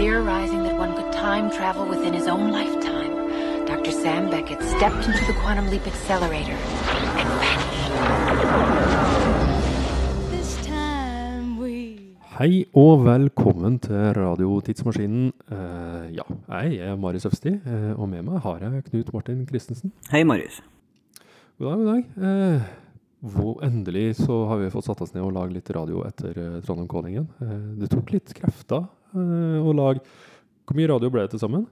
theorizing that one could time travel within his own lifetime, Dr. Sam Beckett stepped into the Quantum Leap Accelerator and vanished. This time we Hei og velkommen til Radio Tidsmaskinen. Eh, ja, jeg er Marius Øfsti, uh, og med meg har jeg Knut Martin Christensen. Hei, Marius. God dag, god dag. Uh, hvor endelig så har vi fått satt oss ned og lage litt radio etter eh, Trondheim Calling igjen. Eh, det tok litt krefter eh, å lage Hvor mye radio ble det til sammen?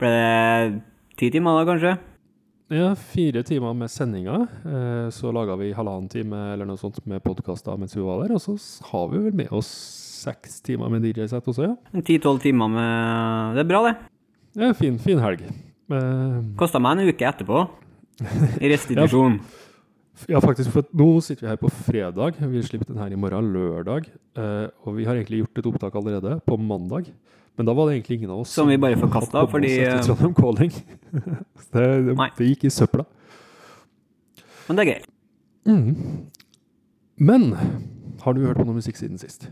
Ble det ti timer da, kanskje? Ja, fire timer med sendinger. Eh, så laga vi halvannen time eller noe sånt med podkaster mens vi var der. Og så har vi vel med oss seks timer med DJ-sett også, ja. Ti-tolv timer med Det er bra, det. ja fin, fin helg. Eh, Kosta meg en uke etterpå. I restitusjon. Ja, faktisk, for nå sitter vi her på fredag. Vi slipper den her i morgen, lørdag. Eh, og vi har egentlig gjort et opptak allerede på mandag. Men da var det egentlig ingen av oss Som vi bare forkasta fordi, eh, Trondheim Calling. Det, det, det gikk i søpla. Men det er gøy. Mm. Men har du hørt på noe musikk siden sist?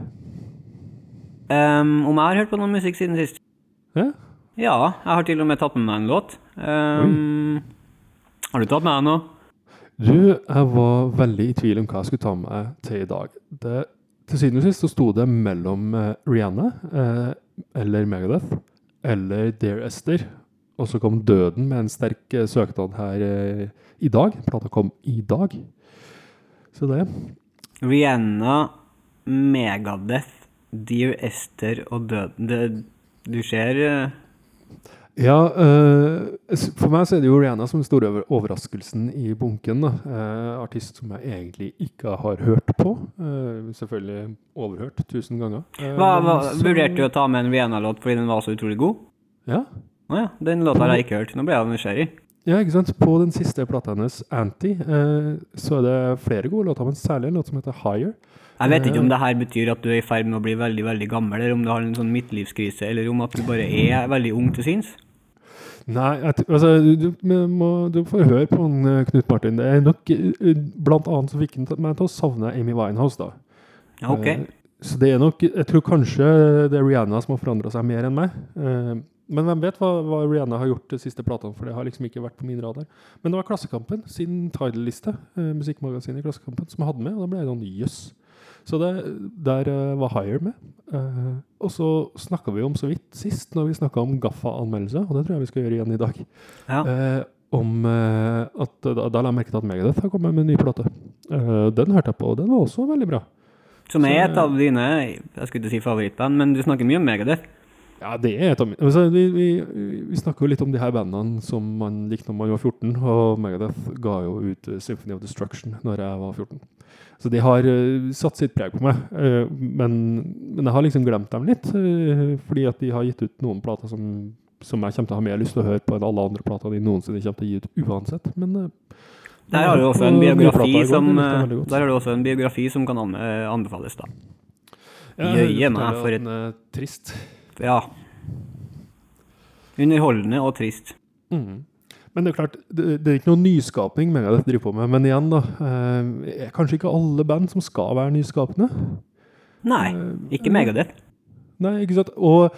Um, om jeg har hørt på noe musikk siden sist? Ja? Ja, jeg har til og med tatt med meg en låt. Ehm, har du tatt med deg noe? Du, jeg var veldig i tvil om hva jeg skulle ta med til i dag. Det, til syvende og sist så sto det mellom eh, Rihanna eh, eller Megadeth eller Dear Esther. Og så kom Døden med en sterk eh, søknad her eh, i dag. Plata kom i dag. Så det. Rihanna, Megadeth, Dear Esther og Døden. Det, du ser eh, Ja, eh, for meg så er det jo Rihanna som den store over- overraskelsen i bunken. Eh, artist som jeg egentlig ikke har hørt på. Eh, selvfølgelig overhørt tusen ganger. Hva, hva, Vurderte du å ta med en Rihanna-låt fordi den var så utrolig god? Ja. Å ja, den låta har jeg ikke hørt. Nå ble jeg nysgjerrig. Ja, ikke sant? På den siste plata hennes, Anti, så er det flere gode låter, men særlig en låt som heter Higher. Jeg vet ikke om det her betyr at du er i ferd med å bli veldig veldig gammel, eller om du har en sånn midtlivskrise, eller om at du bare er veldig ung til sinns. Nei, altså, du, må, du får høre på han, eh, Knut Martin. Det er nok eh, Blant annet som fikk meg til å savne Amy Winehouse, da. Ja, ok. Eh, så det er nok Jeg tror kanskje det er Rihanna som har forandra seg mer enn meg. Men hvem vet hva, hva Rihanna har gjort de siste platene, for det har liksom ikke vært på min radar. Men det var Klassekampen sin title-liste, eh, musikkmagasinet Klassekampen, som hadde med, og da ble jeg sånn jøss. Så det, der eh, var Higher med. Eh, og så snakka vi om så vidt sist, når vi snakka om Gaffa-anmeldelse, og det tror jeg vi skal gjøre igjen i dag, Ja. eh, om at da, da la jeg merke til at Megadeth har kommet med en ny plate. Den hørte jeg på, og den var også veldig bra. Som er et av dine, jeg skulle ikke si favorittband, men du snakker mye om Megadeth. Ja, det er et av mine altså, vi, vi, vi snakker jo litt om de her bandene som man likte når man var 14, og Megadeth ga jo ut Symphony of Destruction når jeg var 14. Så de har uh, satt sitt preg på meg, Uh, men, men jeg har liksom glemt dem litt, uh, fordi at de har gitt ut noen plater som, som jeg kommer til å ha mer lyst til å høre på enn alle andre plater de noensinne kommer til å gi ut uansett, men Der har du også en biografi som, der har du også en biografi som kan anbefales, da. Jøye meg for et- trist. Ja. Underholdende og trist. Mhm. Men det er klart, det, det er ikke noe nyskapning Megadeth driver på med. Men igjen, da. Eh, er kanskje ikke alle band som skal være nyskapende? Nei, ikke Megadeth. Nei, ikke sant? Og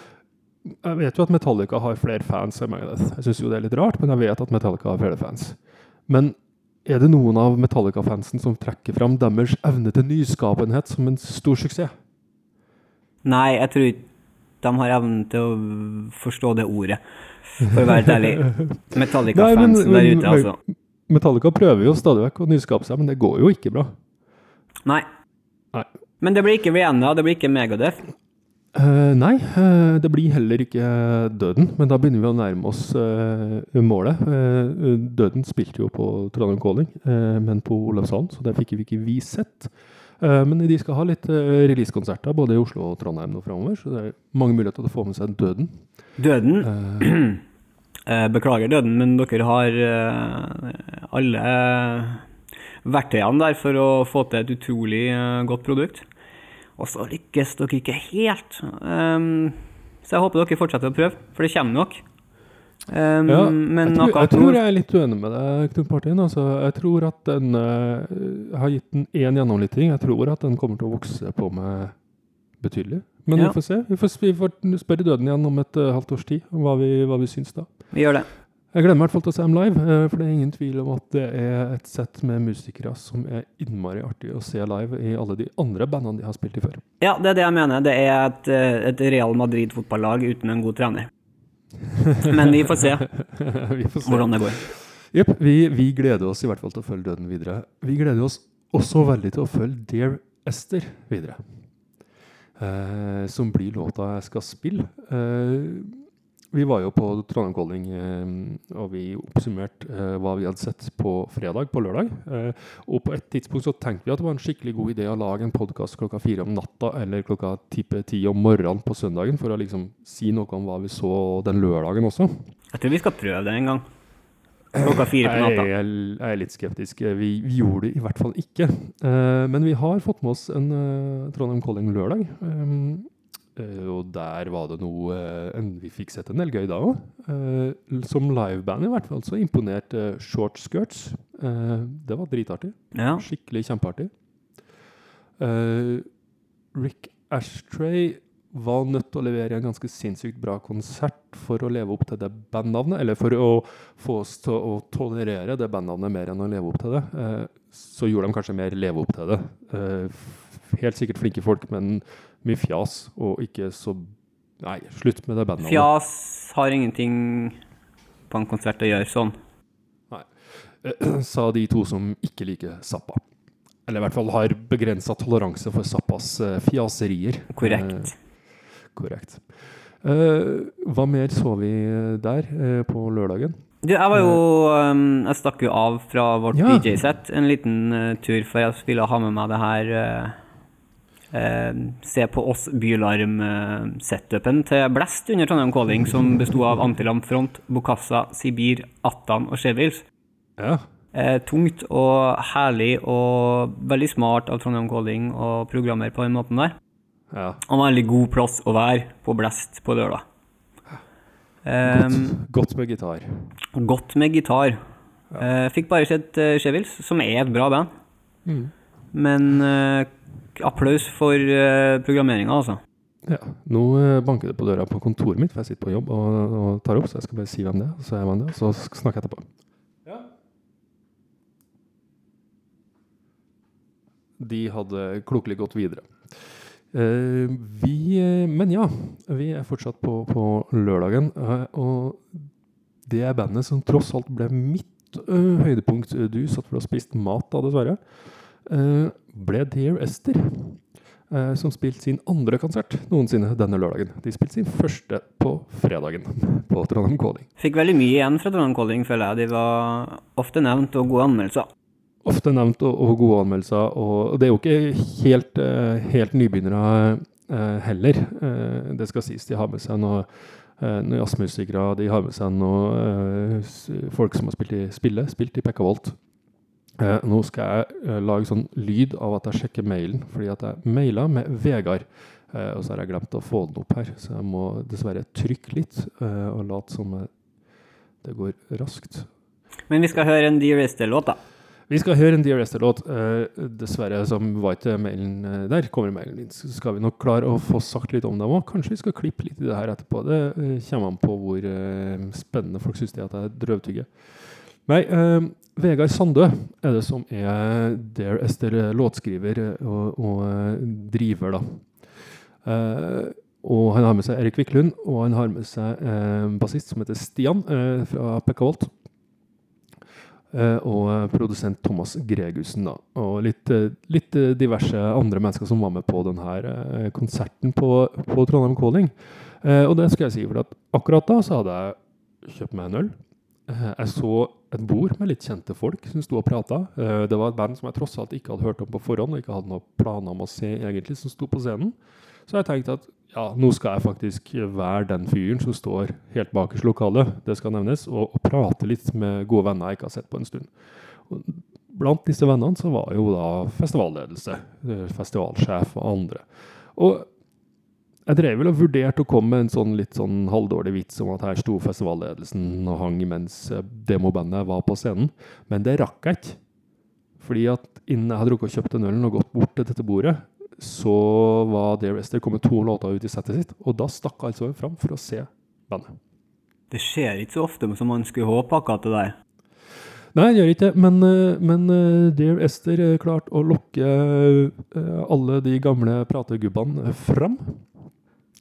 jeg vet jo at Metallica har flere fans enn Megadeth. Jeg syns jo det er litt rart, men jeg vet at Metallica har flere fans. Men er det noen av Metallica-fansen som trekker fram deres evne til nyskapenhet som en stor suksess? Nei, jeg tror ikke de har evnen til å forstå det ordet, for å være helt ærlig. Metallica-fansen der ute, altså. Metallica prøver jo stadig vekk å nyskape seg, men det går jo ikke bra. Nei. Nei. Men det blir ikke Vienna, det blir ikke Megadeth. Uh, nei, uh, det blir heller ikke Døden, men da begynner vi å nærme oss uh, målet. Eh, døden spilte jo på Trondheim Calling, eh, men på Olavshallen, så det fikk vi ikke vi sett. Eh, men de skal ha litt eh, releasekonserter både i Oslo og Trondheim nå framover, så det er mange muligheter til å få med seg Døden. Døden Eh, Beklager døden, men dere har alle verktøyene der for å få til et utrolig godt produkt. Og så lykkes dere ikke helt. Så jeg håper dere fortsetter å prøve, for det kommer nok. Um, Ja, men jeg, tror, jeg tror jeg er litt uenig med deg, Knut Martin. Altså, jeg tror at den uh, har gitt den én gjennomlytting. Jeg tror at den kommer til å vokse på meg betydelig. Men Ja. vi får se. Vi får, vi får spørre døden igjen om et uh, halvt års tid hva vi, hva vi syns da. Vi gjør det. Jeg gleder meg i hvert fall til å se dem live, eh, for det er ingen tvil om at det er et sett med musikere som er innmari artig å se live i alle de andre bandene de har spilt i før. Ja, det er det jeg mener. Det er et, et Real Madrid-fotballag uten en god trener. Men vi får se vi får se. hvordan det går. Jepp, vi, vi gleder oss i hvert fall til å følge døden videre. Vi gleder oss også veldig til å følge Dear Esther videre. Eh, som blir låta jeg skal spille. Eh, vi var jo på Trondheim Calling, eh, og vi oppsummerte eh, hva vi hadde sett på fredag, på lørdag. Eh, og på et tidspunkt så tenkte vi at det var en skikkelig god idé å lage en podkast klokka fire om natta eller klokka tippe ti om morgenen på søndagen, for å liksom si noe om hva vi så den lørdagen også. Jeg tror vi skal prøve det en gang. Klokka fire på natta. Jeg, er- jeg er litt skeptisk. Vi, vi gjorde det i hvert fall ikke. Men vi har fått med oss en Trondheim Calling lørdag. Eh, og der var det noe eh, Vi fikk sett en del gøy da òg. som liveband i hvert fall så imponerte Short Skirts. Eh, det var dritartig. Ja. Skikkelig kjempeartig. Eh, Rick Ashtray var nødt til å levere en ganske sinnssykt bra konsert for å leve opp til det bandnavnet, eller for å få oss til å tolerere det bandnavnet mer enn å leve opp til det. Eh, så gjorde de kanskje mer leve opp til det. Eh, helt sikkert flinke folk, men mye fjas, og ikke så Nei, slutt med det bandet. Fjas har ingenting på en konsert å gjøre sånn. Nei. sa de to som ikke liker Zappa. Eller i hvert fall har begrensa toleranse for Zappas eh, fjaserier. Korrekt. Eh, korrekt. Eh, hva mer så vi der eh, på lørdagen? Du, jeg var jo um, Jeg stakk jo av fra vårt Ja. DJ-sett en liten eh, tur, for jeg ville ha med meg det her eh, eh, Se på oss Bylarm-setupen til Blast under Trondheim Calling, som besto av Antilamp Front, Bokassa, Sibir, Attan og Chevils. Ja. Eh, tungt og herlig og veldig smart av Trondheim Calling å programmere på den måten der. ja. Og en veldig god plass å være på Blast på lørdag. Godt, Um, godt med gitar. godt med gitar. Eh, fikk bare sett uh, Chevils, som er et bra band. Mm. Men eh, applaus for uh, programmeringa, altså. Ja. Nå eh, banker det på døra på kontoret mitt, for jeg sitter på jobb og, og tar opp, så jeg skal bare si hvem det er, og så er man det, og så snakker jeg etterpå. De hadde klokelig gått videre. Eh, vi, eh, men ja, vi er fortsatt på, på lørdagen, eh, og det er bandet som tross alt ble mitt eh, høydepunkt. Du satt for og spiste mat da, dessverre. Eh, ble Dear Esther, eh, som spilte sin andre konsert noensinne denne lørdagen. De spilte sin første på fredagen på Trondheim Calling. Fikk veldig mye igjen fra Trondheim Calling, føler jeg. De var ofte nevnt og gode anmeldelser. Ofte nevnt og, og gode anmeldelser, og det er jo ikke helt, eh, helt nybegynnere heller. Det skal sies, de har med seg noe noen jazzmusikere, de har med seg noen folk som har spilt i spille, spilt i Pekka Volt. Eh, nå skal jeg eh, lage sånn lyd av at jeg sjekker mailen, fordi at jeg maila med Vegard. Eh, og så har jeg glemt å få den opp her, så jeg må dessverre trykke litt eh, og late som det går raskt. Men vi skal høre en Dear Esther-låt, da. Vi skal høre en Dear Esther-låt. Eh, dessverre, som var ikke mailen eh, der, kommer mailen din. Så skal vi nok klare å få sagt litt om dem òg. Kanskje vi skal klippe litt i det her etterpå. Det kommer an på hvor spennende folk syns det er at jeg drøvtygger. Nei, eh, Vegard Sandø er det som er der Ester låtskriver og, og eh, driver, da. Eh, og han har med seg Erik Viklund, og han har med seg eh, en bassist som heter Stian eh, fra Pekka Volt. Eh, og eh, produsent Thomas Gregussen, da. Og litt, eh, litt eh, diverse andre mennesker som var med på denne eh, konserten på, på Trondheim Calling. Eh, og det skal jeg si, for at akkurat da så hadde jeg kjøpt meg en øl. Eh, jeg så et bord med litt kjente folk som sto og prata. Eh, det var et band som jeg tross alt ikke hadde hørt om på forhånd, og ikke hadde noen planer om å se egentlig, som sto på scenen. Så jeg tenkte at ja, nå skal jeg faktisk være den fyren som står helt bakerst i lokalet, det skal nevnes, og, og prate litt med gode venner jeg ikke har sett på en stund. Og blant disse vennene så var jo da festivalledelse, eh, festivalsjef og andre. Og jeg drev vel og vurderte å komme med en sånn litt sånn halvdårlig vits om at her sto festivalledelsen og hang mens demobandet var på scenen, men det rakk jeg ikke. Fordi at innen jeg hadde rukket å kjøpt den ølen og gått bort til dette bordet, så var Dear Esther kommet to låter ut i settet sitt, og da stakk altså hun fram for å se bandet. Det skjer ikke så ofte som man skulle håpe akkurat det der. Nei, det gjør ikke det, men, eh, men eh, Dear Esther eh, klarte å lokke alle de gamle prategubbene fram.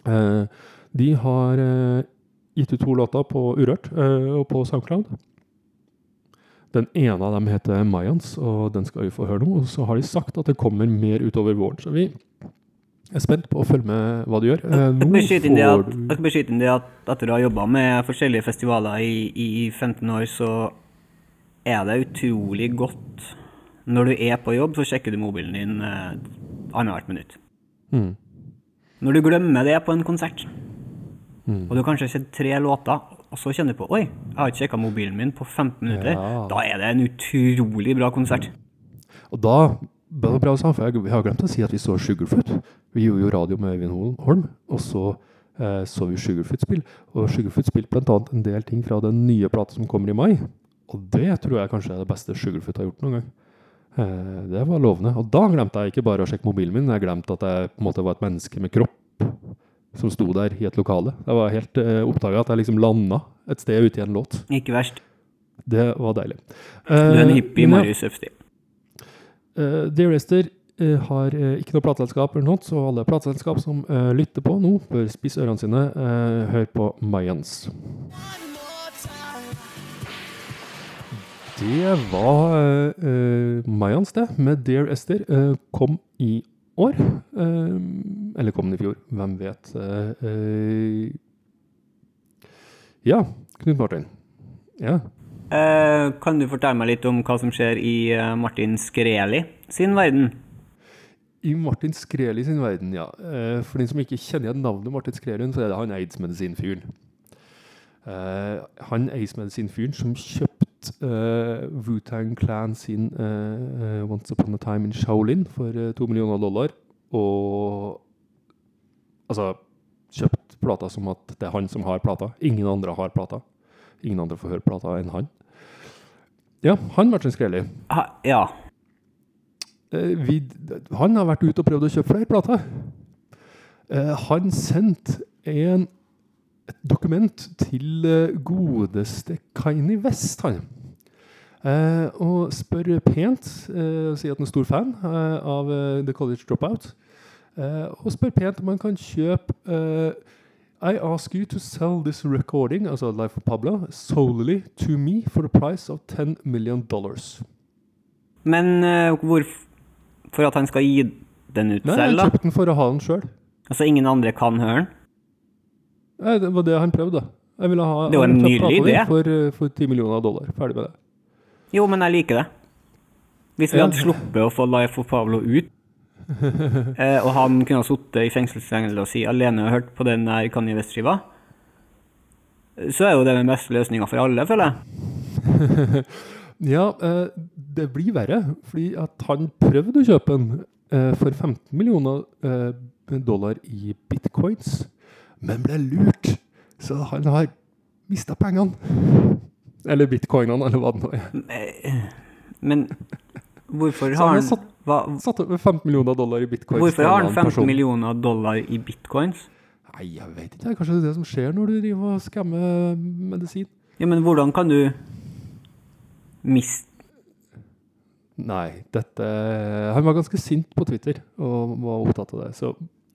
Eh, de har eh, gitt ut to låter på Urørt eh, og på SoundCloud. Den ene av dem heter Mayans, og den skal vi få høre nå. Og så har de sagt at det kommer mer utover våren, så vi er spent på å følge med hva de gjør. Nå du jeg skal bare skyte inn det at etter å ha jobba med forskjellige festivaler i, i, i 15 år, så er det utrolig godt Når du er på jobb, så sjekker du mobilen din eh, annethvert minutt. mm. Når du glemmer det på en konsert, Mm. og du kanskje har sett tre låter, og så kjenner du på Oi, jeg har ikke sjekka mobilen min på 15 minutter. Ja. Da er det en utrolig bra konsert. Og da bra, bra for jeg, Vi har glemt å si at vi så Sugarfoot. Vi gjorde jo radio med Øyvind Holm, og så eh, så vi Sugarfoot spill. Og Sugarfoot spilte bl.a. en del ting fra den nye plata som kommer i mai. Og det tror jeg kanskje er det beste Sugarfoot har gjort noen gang. Eh, det var lovende. Og da glemte jeg ikke bare å sjekke mobilen min, jeg glemte at jeg på en måte var et menneske med kropp som sto der i et lokale. Jeg var helt eh, oppdaga at jeg liksom landa et sted ute i en låt. Ikke verst. Det var deilig. Du er en Eh, hippie, uh. Marius Øfsti. Uh, Dear Esther uh, har ikke noe plateselskap eller noe, så alle plateselskap som lytter på nå, bør spisse ørene sine. Uh, hør på Mayans. Det var uh, Mayans, det, med Dear Esther. Uh, kom i år. Uh, eller kom den i fjor? Hvem vet? Eh, eh, ja, Knut Martin. Ja. Eh, kan du fortelle meg litt om hva som skjer i eh, Martin Skreli sin verden? I Martin Skreli sin verden, ja. Eh, for den som ikke kjenner navnet Martin Skrelund, så er det han aids-medisinfyren. Eh, han aids-medisinfyren som kjøpte eh, Wu-Tang Clan sin eh, Once Upon a Time in Shaolin for to to millioner dollar, og altså kjøpt plata som at det er han som har plata. Ingen andre har plata. Ingen andre får høre plata enn han. Ja, han ble Ha, ja. Vi, han har vært ute og prøvd å kjøpe flere plater. Han sendte en, et dokument til eh, godeste Kaini West, han. Eh, og spør pent, eh, sier at han er stor fan eh, av eh, The College Dropout, eh, og spør pent om han kan kjøpe eh, I ask you to sell this recording, altså Life of Pablo, solely to me for the price of 10 million dollars. Men eh, hvor For at han skal gi den ut Nei, selv, jeg han kjøpte den for å ha den sjøl. Altså ingen andre kan høre den? Nei, det var det han prøvde. da. Jeg ville ha Det var en nydelig idé. For, for 10 millioner dollar. Ferdig med det. Jo, men jeg liker det. Hvis vi Ja. hadde sluppet å få Life of Pablo ut, eh, og han kunne ha sittet i fengselscellen og si alene og hørt på den der Kanye West-skiva, så er jo det den beste løsninga for alle, føler jeg. Ja, eh, det blir verre. Fordi at han prøvde å kjøpe den eh, for 15 millioner dollar i bitcoins, men ble lurt. Så han har mista pengene. Eller bitcoinene, eller hva det nå er. Men hvorfor har han satt- hva, Satt over 15 millioner dollar i bitcoins. Hvorfor har han 15 person. millioner dollar i bitcoins? Nei, jeg vet ikke. Kanskje det er det som skjer når du driver og skammer medisin. Ja, men hvordan kan du miste Nei, dette Han var ganske sint på Twitter og var opptatt av det. Så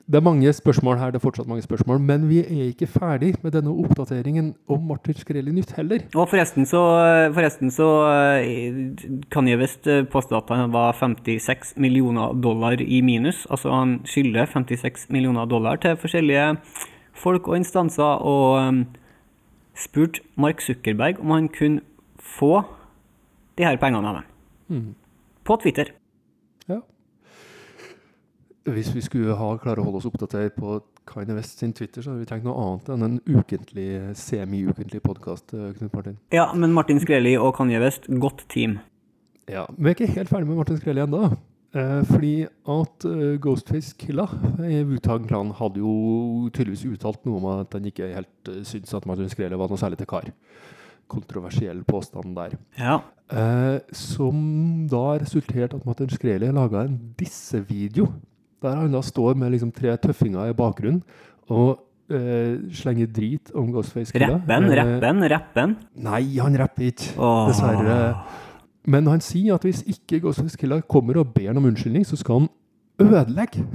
det er mange spørsmål her, det er fortsatt mange spørsmål, men vi er ikke ferdig med denne oppdateringen om Martin Skreli nytt heller. Og forresten så, forresten så eh, kan jeg visst eh, påstå at han var 56 millioner dollar i minus. Altså han skylder 56 millioner dollar til forskjellige folk og instanser, og spurte Mark Zuckerberg om han kunne få de her pengene av ham. På Twitter. Hvis vi skulle ha, klare å holde oss oppdatert på Kanye West sin Twitter, så hadde vi trengt noe annet enn en ukentlig, semi-ukentlig podkast, Martin. Ja, men Martin Skreli og Kanye West, godt team. Ja, Vi er ikke helt ferdig med Martin Skrelli ennå. Eh, fordi at eh, Ghostface Killa i Wutang-klanen hadde jo tydeligvis uttalt noe om at han ikke helt uh, syntes at Martin Skrelli var noe særlig til kar. Kontroversiell påstand der. Ja. Eh, som da resulterte at Martin Skrelli laga en dissevideo Der han da står med liksom tre tøffinger i bakgrunnen og eh, slenger drit om Ghostface Killa. Rappen, Eh, rappen, rappen. Nei, han rapper ikke, oh. dessverre. Men han sier at hvis ikke Ghostface Killa kommer og ber han om unnskyldning, så skal han ødelegge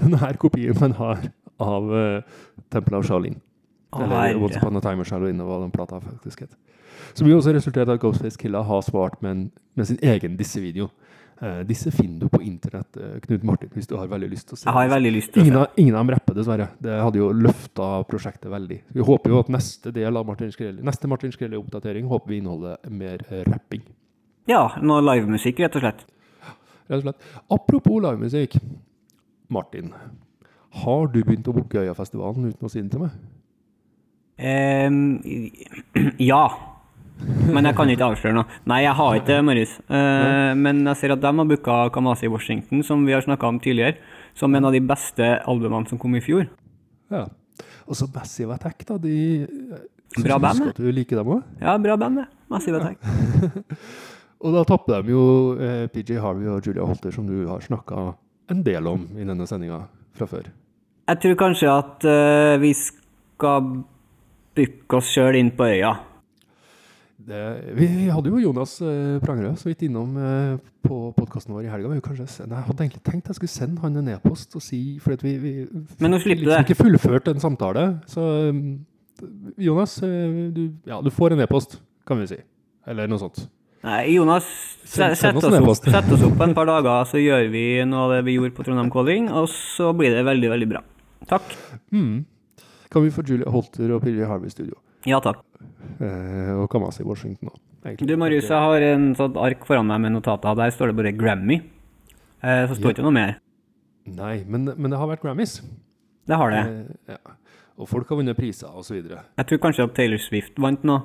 denne kopien han har av uh, Temple of Shaolin. Å, Eller Once. Upon a Time Shaolin, hva den plata faktisk het. Som jo også resulterte i at Ghostface Killa har svart med, en, med sin egen disse-video. Eh, disse finner du på internett, eh, Knut Martin, hvis du har veldig lyst til å se. Jeg har veldig lyst til å Ingen se. av, ingen av dem rapper, dessverre. Det hadde jo løfta prosjektet veldig. Vi håper jo at neste del av Martin Skrelli, neste Martin Skrelli-oppdatering håper vi inneholder mer eh, rapping. Ja, noe livemusikk, rett og slett. Rett og slett. Apropos livemusikk. Martin, har du begynt å booke Øyafestivalen uten å si det til meg? Um, ja. Men jeg kan ikke avsløre noe. Nei, jeg har ikke det, Marius. Uh, men jeg ser at de har booka Kamasi Washington, som vi har snakka om tidligere, som en av de beste albumene som kom i fjor. Ja. Og så Massive Attack, da. De, Bra band, det. du liker dem òg. Ja, bra band, det. Massive Attack. Og da tapper de jo eh, PJ Harvey og Julia Holter, som du har snakka en del om i denne sendinga fra før. Jeg tror kanskje at uh, vi skal booke oss sjøl inn på øya. Det, vi hadde jo Jonas eh, Prangerød så vidt innom eh, på podkasten vår i helga. Jeg hadde egentlig tenkt jeg skulle sende han en e-post og si For vi, vi liksom ikke fullført en samtale. Så eh, Jonas, eh, du, ja, du får en e-post, kan vi si. Eller noe sånt. Nei, Jonas, sett oss oss, oss opp en par dager, så gjør vi noe av det vi gjorde på Trondheim Calling, og så blir det veldig, veldig bra. Takk. Mm. Kan vi få Julie Holter og PJ Harvey i studio? Ja takk. Eh, og Kamasi Washington òg. Du Marius, jeg har en sånn ark foran meg med notater. Der står det bare Grammy. Eh, så står Ja. ikke noe mer. Nei, men, men det har vært Grammys. Det har det. Eh, ja. Og folk har vunnet priser osv. Jeg tror kanskje at Taylor Swift vant nå.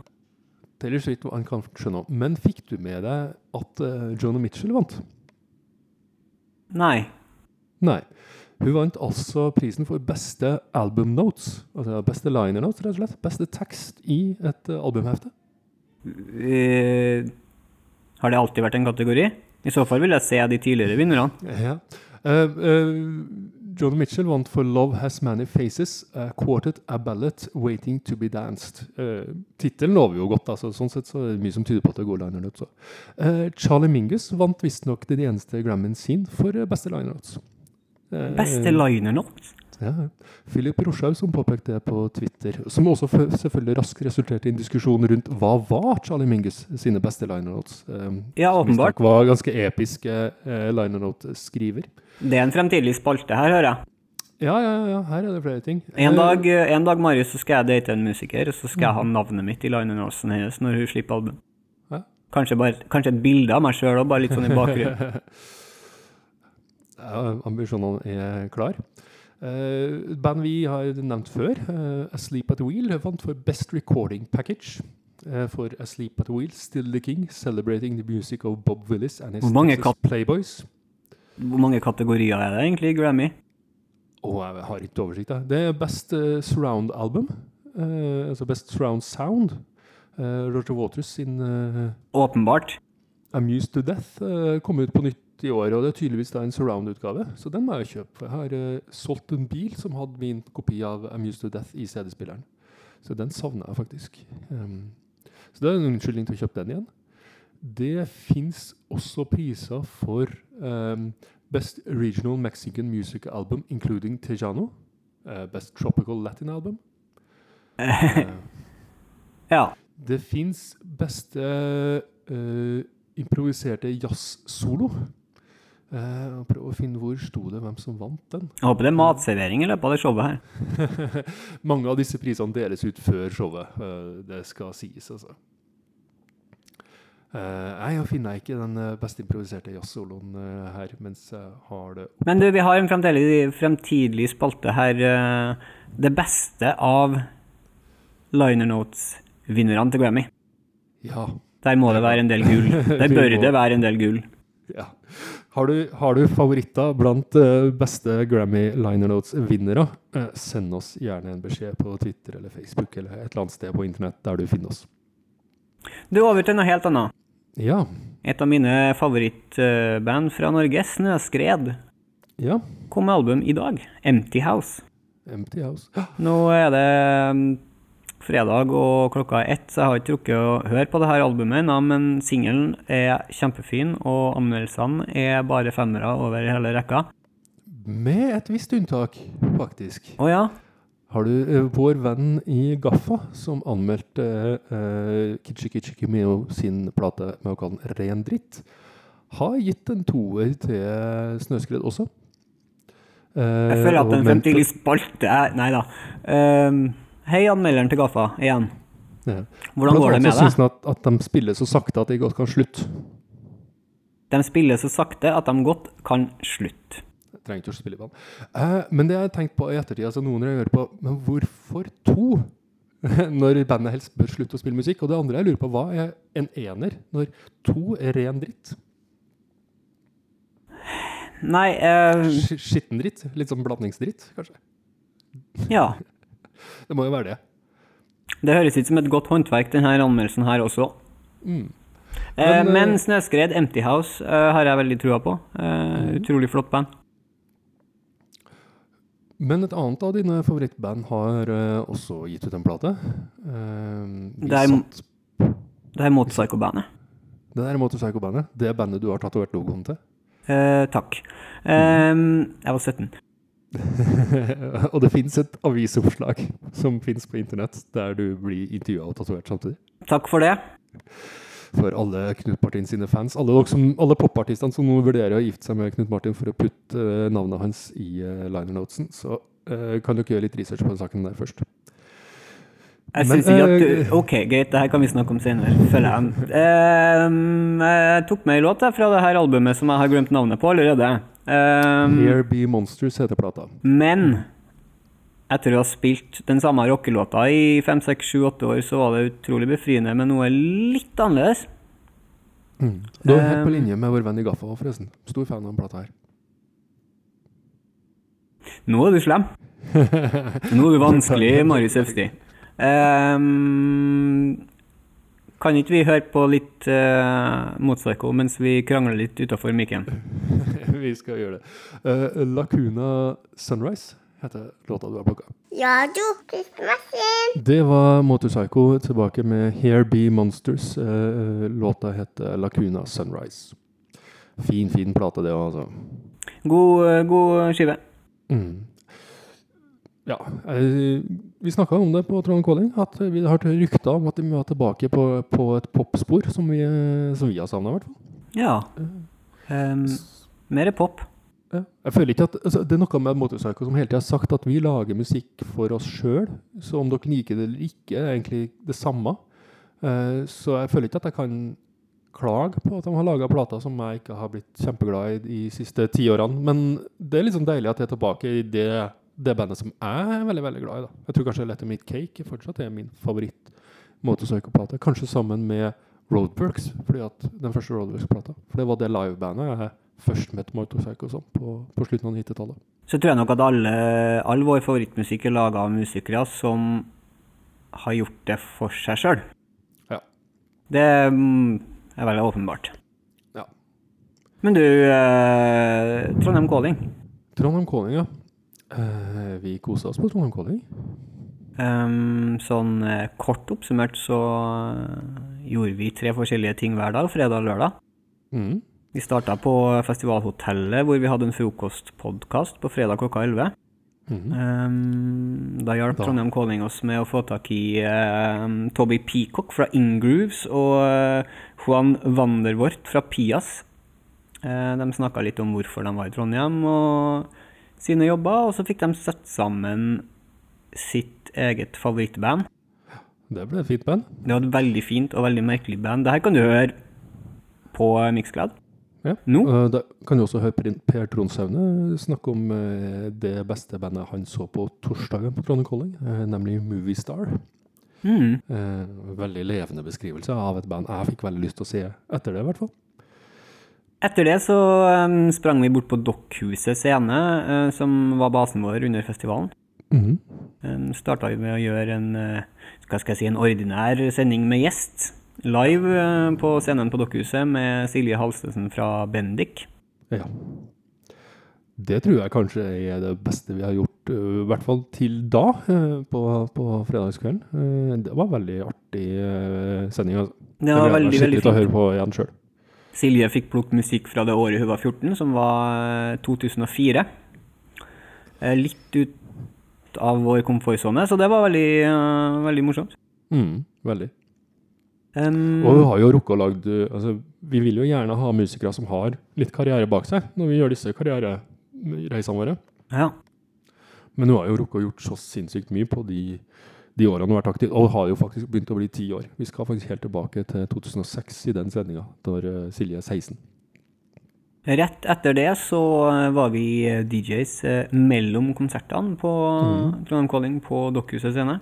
Taylor Swift han kan skjønne om. Men fikk du med deg at uh, Jonah Mitchell vant? Nei. Nei. Hun vant altså prisen for beste album notes. Altså beste liner notes, rett og slett. Beste tekst i et eh, albumhefte. Eh, har det alltid vært en kategori? I så fall vil jeg se de tidligere vinnerne. Ja. Uh, uh, Jonah Mitchell vant for 'Love Has Many Faces', a quartet, a Ballet 'Waiting to be Danced'. Uh, Tittelen lover jo godt, altså. sånn sett så er det mye som tyder på at det går liner notes. Eh, Charlie Mingus vant visstnok den eneste Grammyen sin for eh, beste liner notes. Beste liner notes? Ja. Philip Roshaug som påpekte det på Twitter, som også selvfølgelig raskt resulterte i en diskusjon rundt hva var Charlie Mingus sine beste liner notes. Um, Ja, åpenbart. visstnok var ganske episke uh, liner note-skriver. Det er en fremtidig spalte her, hører jeg. Ja, ja, ja, her er det flere ting. En Eh, dag, en dag Marius, så skal jeg date en musiker, og så skal jeg ha navnet mitt i liner notesen hennes når hun slipper album. Kanskje, bare, kanskje et bilde av meg sjøl òg, bare litt sånn i bakgrunnen. ja, ambisjonene er klar. Uh, band vi har nevnt før, uh, Asleep at the Wheel, vant for Best Recording Package. Uh, for Asleep at the Wheel, Still the King, Celebrating the Music of Bob Willis and His Hvor mange Playboys. Hvor mange kategorier er det egentlig i Grammy? Oh, jeg har ikke oversikt. Da. Det er Best uh, Surround Album. eh, altså Best Surround Sound. Eh, Roger Waters sin eh, Åpenbart. Amused to Death eh, kom ut på nytt i år, og det er tydeligvis da en surround-utgave. Så den må jeg kjøpe. for Jeg har uh, solgt en bil som hadde min kopi av Amused to Death i CD-spilleren. Så den savner jeg faktisk. Um, så det er en unnskyldning til å kjøpe den igjen. Det fins også priser for um, Best Regional Mexican Music Album, including Tejano. Uh, Best Tropical Latin Album. Uh, Ja. det fins beste uh, improviserte jazz-solo. Uh, prøv å finne hvor sto det, hvem som vant den. Jeg håper det er matservering i løpet av det showet her. Mange av disse prisene deles ut før showet. eh, det skal sies, altså. Uh, nei, jeg finner ikke den best improviserte jazz-soloen eh, her mens jeg har det Men du, vi har en fremtidig, fremtidig spalte her. eh, Det beste av liner notes-vinnerne til Grammy. Ja. Der må det være en del gull. Der bør det være en del gull. ja. Har, du, har du favoritter blant eh, beste Grammy Liner Notes-vinnere? Eh, send oss gjerne en beskjed på Twitter eller Facebook eller et eller annet sted på internett der du finner oss. Du, over til noe helt annet. Ja. Et av mine favorittband fra Norge, Snøskred. Ja. kom med album i dag. Empty House. Empty House. Nå er det mm, fredag og klokka er ett, så jeg har ikke rukket å høre på det her albumet ennå, men singelen er kjempefin, og anmeldelsene er bare femmere over hele rekka. Med et visst unntak, faktisk. Å ja? Har du eh, vår venn i Gaffa, som anmeldte eh, Kitchi Kitchi Kimeo sin plate med å kalle den Ren dritt, har gitt en toer til Snøskred også. Eh, Jeg føler at den en mente- spalte Nei da. Ehm, hei, anmelderen til Gaffa, igjen. Ja. Hvordan går det med deg? synes han at, at de spiller så sakte at de godt kan slutte. De spiller så sakte at de godt kan slutte. Jeg trenger ikke å spille på den. Eh, men det jeg har tenkt på i ettertid, altså noen har hørt på, men hvorfor to? når bandet helst bør slutte å spille musikk. Og det andre jeg lurer på, hva er en ener når to er ren dritt? Nei, eh, Sk- Skitten dritt? Litt sånn blandingsdritt, kanskje? ja. Det må jo være det. Det høres ut som et godt håndverk, denne anmeldelsen her også. Mm. Eh, Men, men eh, Snøskred, Empty House, eh, har jeg veldig trua på. Eh, utrolig flott band. Men et annet av dine favorittband har også gitt ut en plate. Vi Det er- Det her Motorpsycho-bandet. det er Motorpsycho-bandet, det er bandet du har tatovert logoen til. Eh, takk. Eh, jeg var 17. og det fins et avisoppslag som fins på internett, der du blir intervjua og tatovert samtidig. Takk for det. For alle Knut Martin sine fans. Alle, som, alle popartistene som nå vurderer å gifte seg med Knut Martin for å putte eh, navnet hans i uh, liner-notesen, så uh, kan dere gjøre litt research på den saken der først. Jeg syns ikke at du Ok, greit, det her kan vi snakke om senere, føler jeg. Um, jeg tok med ei låt fra det her albumet som jeg har glemt navnet på allerede. Ehm, Here Be Monsters heter plata. men etter å ha spilt den samme rockelåta i fem, seks, sju, åtte år, så var det utrolig befriende med noe litt annerledes. Du er helt på Um, linje med vår venn i Gaffa, forresten. Stor fan av den plata her. Nå er du slem. Nå er du vanskelig, Marius Øfsti. Ehm, kan ikke vi høre på litt uh, Motpsycho mens vi krangler litt utafor mikken? Vi skal gjøre det. Uh, Lacuna Sunrise heter låta du har plukka. Ja, du, krigsmaskin. Det var Motorpsycho tilbake med Here Be Monsters. Uh, låta heter Lacuna Sunrise. Fin, fin plate, det òg, altså. God, eh, god skive. Mm. Ja, eh, vi snakka om det på Trond Calling, at vi har hørt rykter om at de må tilbake på, på et popspor som vi, som vi har savna, i hvert fall. Ja. Um, mer pop. Ja. Jeg føler ikke at, altså, Det er noe med Motorpsycho som hele tida har sagt at vi lager musikk for oss sjøl. Så om dere liker det eller ikke, er egentlig det samme. Uh, så jeg føler ikke at jeg kan klage på at de har laga plater som jeg ikke har blitt kjempeglad i de siste ti årene. Men det er liksom deilig at jeg er tilbake i det, det bandet som jeg er veldig veldig glad i. da. Jeg tror kanskje Let Them Eat Cake fortsatt er min favoritt Motorpsycho-plate. Kanskje sammen med Roadworks, fordi at den første Roadworks-plata. For det var det livebandet jeg først møtte Motorpsycho som på, på slutten av 90-tallet. Så tror jeg nok at alle, all vår favorittmusikk er laga av musikere som har gjort det for seg sjøl. Ja. Det mm, er veldig åpenbart. Ja. Men du, eh, Trondheim Calling. Trondheim Calling, ja. Eh, vi kosa oss på Trondheim Calling. Um, sånn uh, kort oppsummert så eh, gjorde vi tre forskjellige ting hver dag, fredag og lørdag. Mm. Vi starta på Festivalhotellet, hvor vi hadde en frokostpodkast på fredag klokka 11. Mm. Um, da hjalp Trondheim Calling oss med å få tak i uh, Toby Peacock fra Ingrooves og uh, Juan Vanderwort fra Pias. Uh, de snakka litt om hvorfor de var i Trondheim og sine jobber, og så fikk de satt sammen sitt eget favorittband. Det ble et fint band. Det var et veldig fint og veldig merkelig band. Det her kan du høre på Mixcloud. Ja. Nå? Eh, da kan du også høre Per- Tronshaune snakke om eh, det beste bandet han så på torsdagen på Trondheim Calling, eh, nemlig Movie Star. Mm. Eh, veldig levende beskrivelse av et band jeg fikk veldig lyst til å se etter det, i hvert fall. Etter det så um, sprang vi bort på Dokkhuset scene, uh, som var basen vår under festivalen. Mhm. Um, Starta vi med å gjøre en, uh, si, en ordinær sending med gjest. Live uh, på scenen på Dokkhuset med Silje Halstesen fra Bendik. Ja. Det tror jeg kanskje er det beste vi har gjort, i hvert fall til da, på, på fredagskvelden. Det var veldig artig sending. Altså. Det var veldig, veldig fint. å høre på igjen sjøl. Silje fikk plukket musikk fra det året hun var 14, som var eh, 2004. Eh, Litt ut av vår komfortsone, så det var veldig, eh, veldig morsomt. Mm, veldig. Um, Og vi har jo rukket å lagd øh, altså, Vi vil jo gjerne ha musikere som har litt karriere bak seg, når vi gjør disse karrierereisene våre. ja. Men hun har jo rukket å gjort så sinnssykt mye på de, de årene har vært aktiv, og har jo faktisk begynt å bli ti år. Vi skal faktisk helt tilbake til 2006 i den sendinga, da Silje er 16. Rett etter det så eh, var vi eh, DJs eh, mellom konsertene på Trondheim Calling på Dokkhuset scene.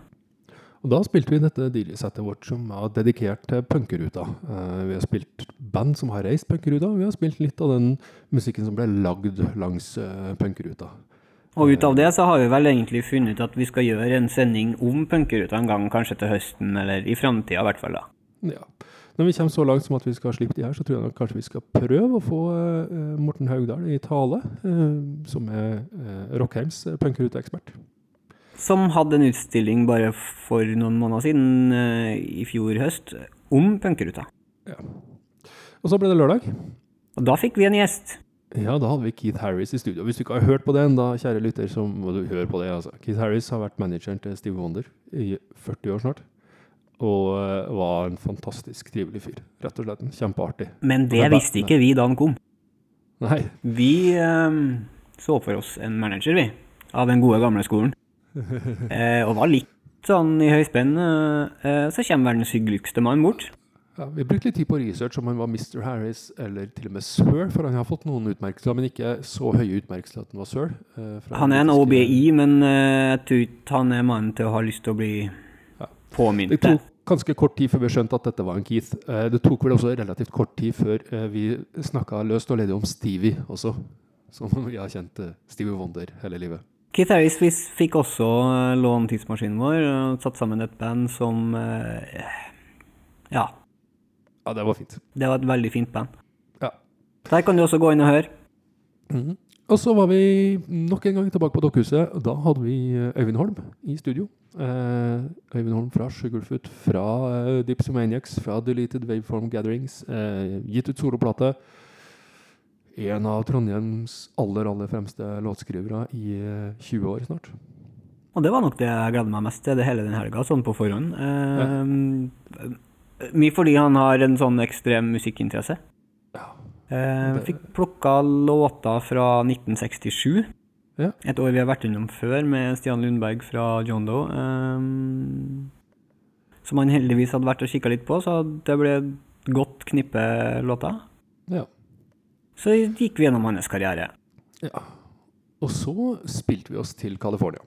Og da spilte vi dette DJ-settet vårt som var dedikert til punkeruta. Eh, vi har spilt band som har reist punkeruta, og vi har spilt litt av den musikken som ble lagd langs punkeruta. Og ut av det så har vi vel egentlig funnet ut at vi skal gjøre en sending om punkeruta en gang, kanskje til høsten, eller i framtida i hvert fall. da. Ja. Når vi kommer så langt som at vi skal slippe de her, så tror jeg nok kanskje vi skal prøve å få uh, Morten Haugdal i tale, uh, som er uh, Rockheims punkeruteekspert. Som hadde en utstilling bare for noen måneder siden, i fjor høst, om punkeruta. Ja. Og så ble det lørdag. Og da fikk vi en gjest. Ja, da hadde vi Keith Harris i studio. Hvis du ikke har hørt på den, da, kjære lytter, så må du høre på det. altså. Keith Harris har vært manageren til Steve Wonder i 40 år snart. Og eh, var en fantastisk trivelig fyr. Rett og slett en kjempeartig. Men det Det visste ikke vi da han kom. Nei, Vi eh, så for oss en manager, vi, av den gode gamle skolen. Eh, og var litt sånn i høyspenn. Eh, eh, så kommer verdens hyggeligste mann bort. Ja, vi brukte litt tid på research om han var Mr. Harris eller til og med Sir, for han har fått noen utmerkelser, men ikke så høye utmerkelser at han var Sir. eh, Han er en OBI, men eh, jeg tror ikke han er mannen til å ha lyst til å bli Ja. påminnet. Det tok ganske kort tid før vi skjønte at dette var en Keith. Eh, Det tok vel også relativt kort tid før vi snakka løst og ledig om Stevie også. Som vi har kjent Stevie Wonder hele livet. Keith Harris vi fikk også låne tidsmaskinen vår og satt sammen et band som Ja, Ja, det var fint. det var et veldig fint band. Ja. Der kan du også gå inn og høre. Mm. Og så var vi nok en gang tilbake på Dokkhuset. Da hadde vi eh, Øyvind Holm i studio. Eh, Øyvind Holm fra Sugarfoot, fra eh, Dipsomaniacs, fra Deleted Waveform Gatherings. Eh, gitt ut soloplate. En av Trondheims aller, aller fremste låtskrivere i eh, 20 år snart. Og det var nok det jeg gleder meg mest til det hele den helga, sånn på forhånd. Eh, Mye fordi han har en sånn ekstrem musikkinteresse. Ja. Eh, fikk plukka låter fra 1967. Ja. Et år vi har vært innom før med Stian Lundberg fra John Doe. Um, som han heldigvis hadde vært og kikka litt på, så det ble et godt knippe låter. Ja. Så gikk vi gjennom hans karriere. Ja. Og så spilte vi oss til California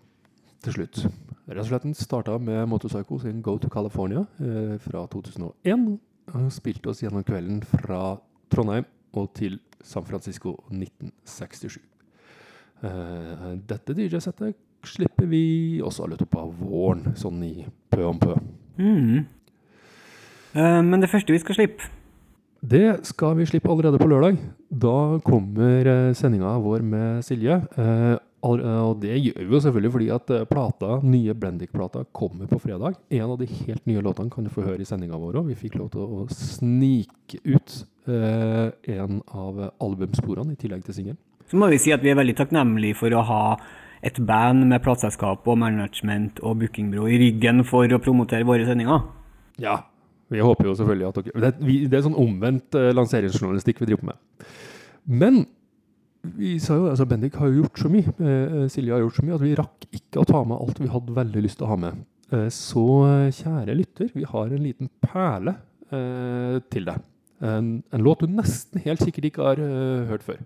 til slutt. Rett og slett starta med Motorpsycho sin Go to California eh, fra 2001. Og spilte oss gjennom kvelden fra Trondheim og til San Francisco 1967. Eh, dette DJ-settet slipper vi også i løpet av våren, sånn i pø om pø. Mm. Eh, men det første vi skal slippe Det skal vi slippe allerede på lørdag. Da kommer eh, sendinga vår med Silje. Eh, og det gjør vi jo selvfølgelig fordi at eh, plata, nye Blendik-plata kommer på fredag. En av de helt nye låtene kan du få høre i sendinga vår òg. Vi fikk lov til å snike ut eh, en av albumsporene i tillegg til singelen. Så må vi si at vi er veldig takknemlige for å ha et band med plateselskap og management og bookingbyrå i ryggen for å promotere våre sendinger. Ja. Vi håper jo selvfølgelig at dere Det, er- vi, det er sånn omvendt eh, lanseringsjournalistikk vi driver på med. Men vi sa jo, altså Bendik har jo gjort så mye, eh, Silje har gjort så mye, at vi rakk ikke å ta med alt vi hadde veldig lyst til å ha med. Eh, så eh, kjære lytter, vi har en liten perle eh, til deg. En, en låt du nesten helt sikkert ikke har eh, hørt før.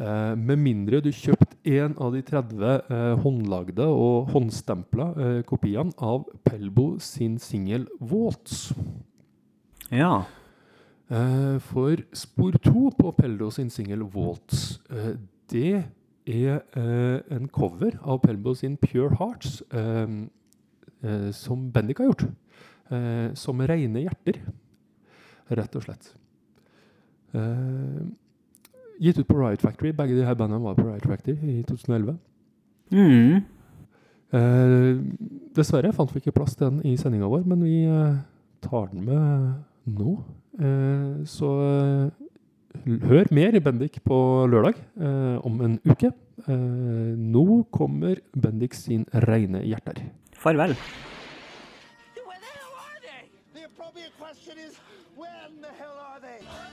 Eh, med mindre du kjøpte en av de 30 eh, håndlagde og håndstempla eh, kopiene av Pelbo sin singel 'Waltz'. Ja. Eh, for spor to på Pelbo sin singel 'Waltz', eh, det er eh, en cover av Pelbo sin 'Pure Hearts', som Bendik har gjort. Eh, som rene hjerter, rett og slett. Eh, gitt ut på Riot Factory. Begge de her bandene var på Riot Factory i 2011. Mm. Eh, dessverre fant vi ikke plass til den i sendinga vår, men vi tar den med nå. Eh, så eh, hør mer i Bendik på lørdag eh, om en uke. Eh, nå kommer Bendik sin reine hjerter. Farvel. Where the hell are they? The appropriate question is, when the hell are they?